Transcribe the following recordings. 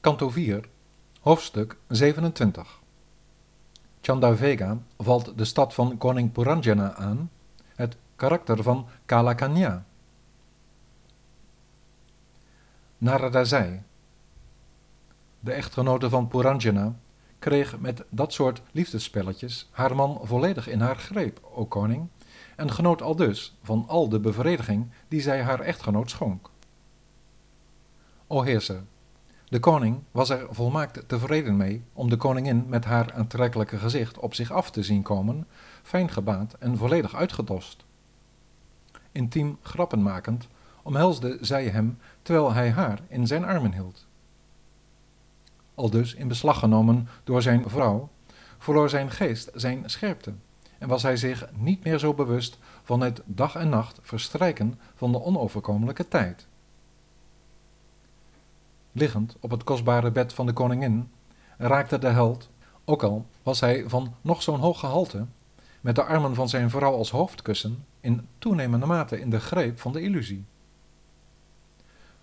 Kanto 4, hoofdstuk 27. Chandavega valt de stad van koning Puranjana aan, het karakter van Kalakanya. Narada zei, de echtgenote van Puranjana kreeg met dat soort liefdespelletjes haar man volledig in haar greep, o koning, en genoot al dus van al de bevrediging die zij haar echtgenoot schonk. O heerser, de koning was er volmaakt tevreden mee om de koningin met haar aantrekkelijke gezicht op zich af te zien komen, fijn gebaat en volledig uitgedost. Intiem grappen makend, omhelsde zij hem terwijl hij haar in zijn armen hield. Aldus in beslag genomen door zijn vrouw, verloor zijn geest zijn scherpte en was hij zich niet meer zo bewust van het dag en nacht verstrijken van de onoverkomelijke tijd. Liggend op het kostbare bed van de koningin raakte de held, ook al was hij van nog zo'n hoog gehalte, met de armen van zijn vrouw als hoofdkussen, in toenemende mate in de greep van de illusie.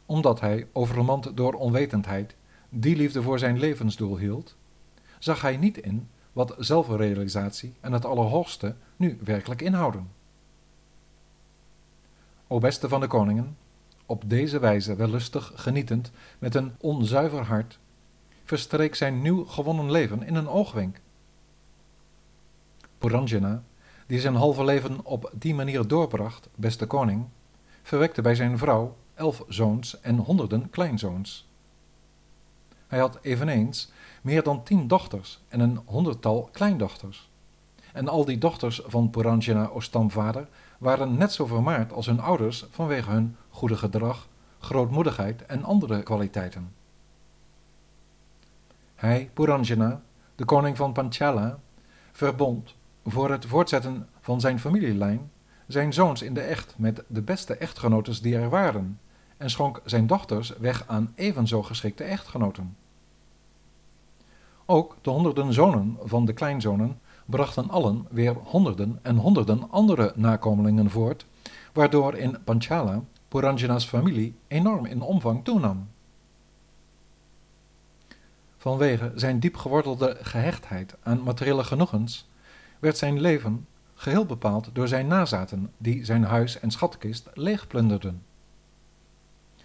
Omdat hij, overmand door onwetendheid, die liefde voor zijn levensdoel hield, zag hij niet in wat zelfrealisatie en het Allerhoogste nu werkelijk inhouden. O beste van de koningen, op deze wijze wellustig genietend met een onzuiver hart, verstreek zijn nieuw gewonnen leven in een oogwenk. Puranjana, die zijn halve leven op die manier doorbracht, beste koning, verwekte bij zijn vrouw elf zoons en honderden kleinzoons. Hij had eveneens meer dan tien dochters en een honderdtal kleindochters. En al die dochters van Puranjana stamvader waren net zo vermaard als hun ouders vanwege hun goede gedrag, grootmoedigheid en andere kwaliteiten. Hij, Puranjana, de koning van Panchala, verbond voor het voortzetten van zijn familielijn zijn zoons in de echt met de beste echtgenotes die er waren en schonk zijn dochters weg aan evenzo geschikte echtgenoten. Ook de honderden zonen van de kleinzonen brachten allen weer honderden en honderden andere nakomelingen voort, waardoor in Panchala Puranjana's familie enorm in omvang toenam. Vanwege zijn diep gewortelde gehechtheid aan materiële genoegens werd zijn leven geheel bepaald door zijn nazaten die zijn huis en schatkist leegplunderden.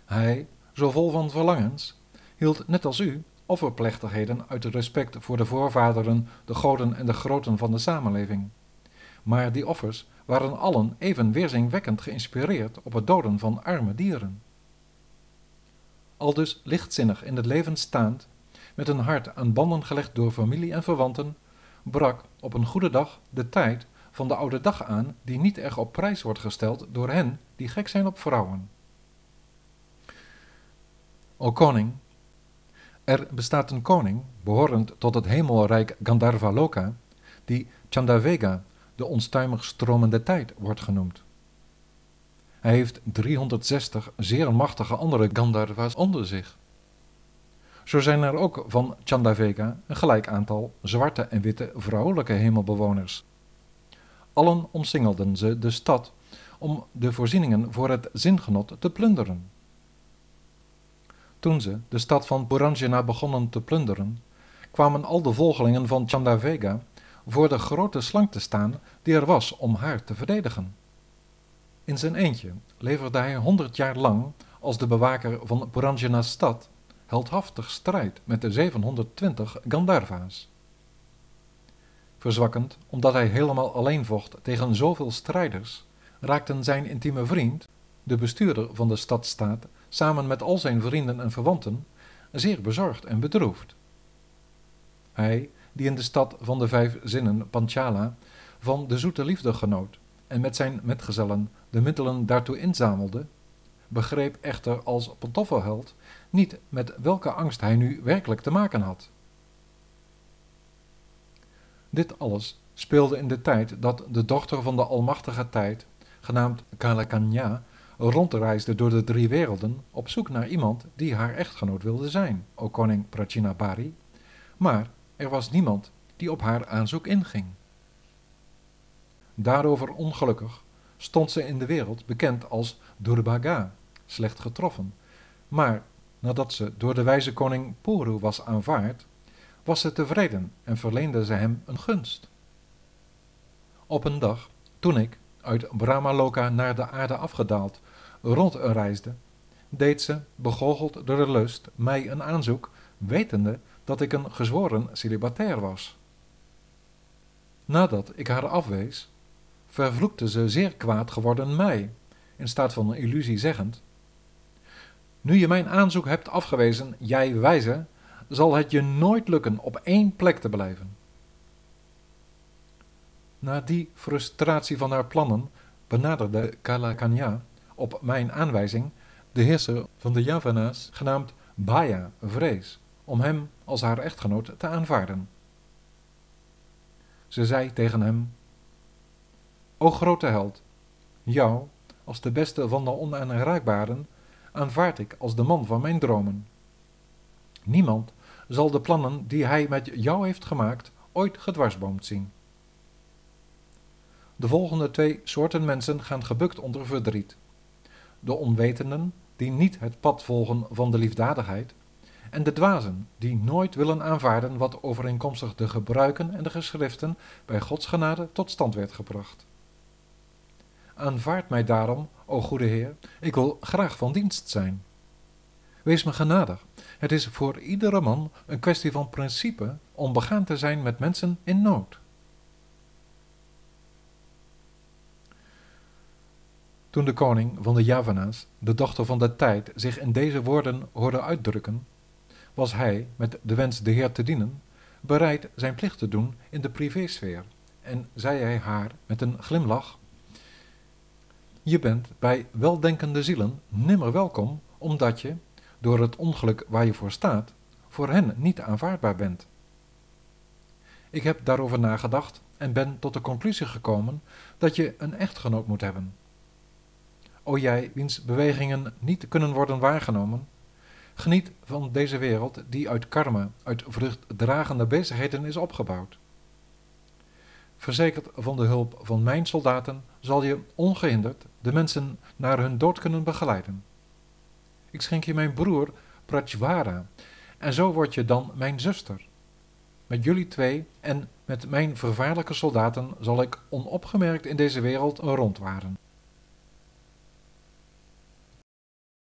Hij, zo vol van verlangens, hield net als u offerplechtigheden uit respect voor de voorvaderen, de goden en de groten van de samenleving. Maar die offers waren allen even weerzinwekkend geïnspireerd op het doden van arme dieren. Aldus lichtzinnig in het leven staand, met een hart aan banden gelegd door familie en verwanten, brak op een goede dag de tijd van de oude dag aan die niet erg op prijs wordt gesteld door hen die gek zijn op vrouwen. O koning, er bestaat een koning, behorend tot het hemelrijk Gandharva-loka, die Chandavega, de onstuimig stromende tijd, wordt genoemd. Hij heeft 360 zeer machtige andere Gandharva's onder zich. Zo zijn er ook van Chandavega een gelijk aantal zwarte en witte vrouwelijke hemelbewoners. Allen omsingelden ze de stad om de voorzieningen voor het zingenot te plunderen. Toen ze de stad van Puranjana begonnen te plunderen, kwamen al de volgelingen van Chandavega voor de grote slang te staan die er was om haar te verdedigen. In zijn eentje leverde hij honderd jaar lang als de bewaker van Puranjana's stad heldhaftig strijd met de 720 Gandharva's. Verzwakkend omdat hij helemaal alleen vocht tegen zoveel strijders, raakten zijn intieme vriend, de bestuurder van de stadstaat, samen met al zijn vrienden en verwanten, zeer bezorgd en bedroefd. Hij, die in de stad van de vijf zinnen, Panchala, van de zoete liefde genoot en met zijn metgezellen de middelen daartoe inzamelde, begreep echter als pantoffelheld niet met welke angst hij nu werkelijk te maken had. Dit alles speelde in de tijd dat de dochter van de almachtige tijd, genaamd Kalakanya, rondreisde door de drie werelden op zoek naar iemand die haar echtgenoot wilde zijn, o koning Prachinabari, maar er was niemand die op haar aanzoek inging. Daarover ongelukkig stond ze in de wereld bekend als Durbaga, slecht getroffen, maar nadat ze door de wijze koning Puru was aanvaard, was ze tevreden en verleende ze hem een gunst. Op een dag, toen ik, uit Brahmaloka naar de aarde afgedaald, rondreisde, deed ze, begoocheld door de lust, mij een aanzoek, wetende dat ik een gezworen celibatair was. Nadat ik haar afwees, vervloekte ze zeer kwaad geworden mij, in staat van een illusie zeggend, nu je mijn aanzoek hebt afgewezen, jij wijze, zal het je nooit lukken op één plek te blijven. Na die frustratie van haar plannen benaderde Kalakanya op mijn aanwijzing de heerser van de Javana's, genaamd Baya Vrees, om hem als haar echtgenoot te aanvaarden. Ze zei tegen hem: O grote held, jou, als de beste van de onaanraakbaren, aanvaard ik als de man van mijn dromen. Niemand zal de plannen die hij met jou heeft gemaakt ooit gedwarsboomd zien. De volgende twee soorten mensen gaan gebukt onder verdriet. De onwetenden, die niet het pad volgen van de liefdadigheid, en de dwazen, die nooit willen aanvaarden wat overeenkomstig de gebruiken en de geschriften bij Gods genade tot stand werd gebracht. Aanvaard mij daarom, o goede Heer, ik wil graag van dienst zijn. Wees me genadig. Het is voor iedere man een kwestie van principe om begaan te zijn met mensen in nood. Toen de koning van de Javana's, de dochter van de tijd, zich in deze woorden hoorde uitdrukken, was hij, met de wens de Heer te dienen, bereid zijn plicht te doen in de privésfeer, en zei hij haar met een glimlach: Je bent bij weldenkende zielen nimmer welkom, omdat je, door het ongeluk waar je voor staat, voor hen niet aanvaardbaar bent. Ik heb daarover nagedacht en ben tot de conclusie gekomen dat je een echtgenoot moet hebben. O jij, wiens bewegingen niet kunnen worden waargenomen, geniet van deze wereld die uit karma, uit vruchtdragende bezigheden is opgebouwd. Verzekerd van de hulp van mijn soldaten zal je ongehinderd de mensen naar hun dood kunnen begeleiden. Ik schenk je mijn broer Prachvara en zo word je dan mijn zuster. Met jullie twee en met mijn vervaarlijke soldaten zal ik onopgemerkt in deze wereld rondwaren.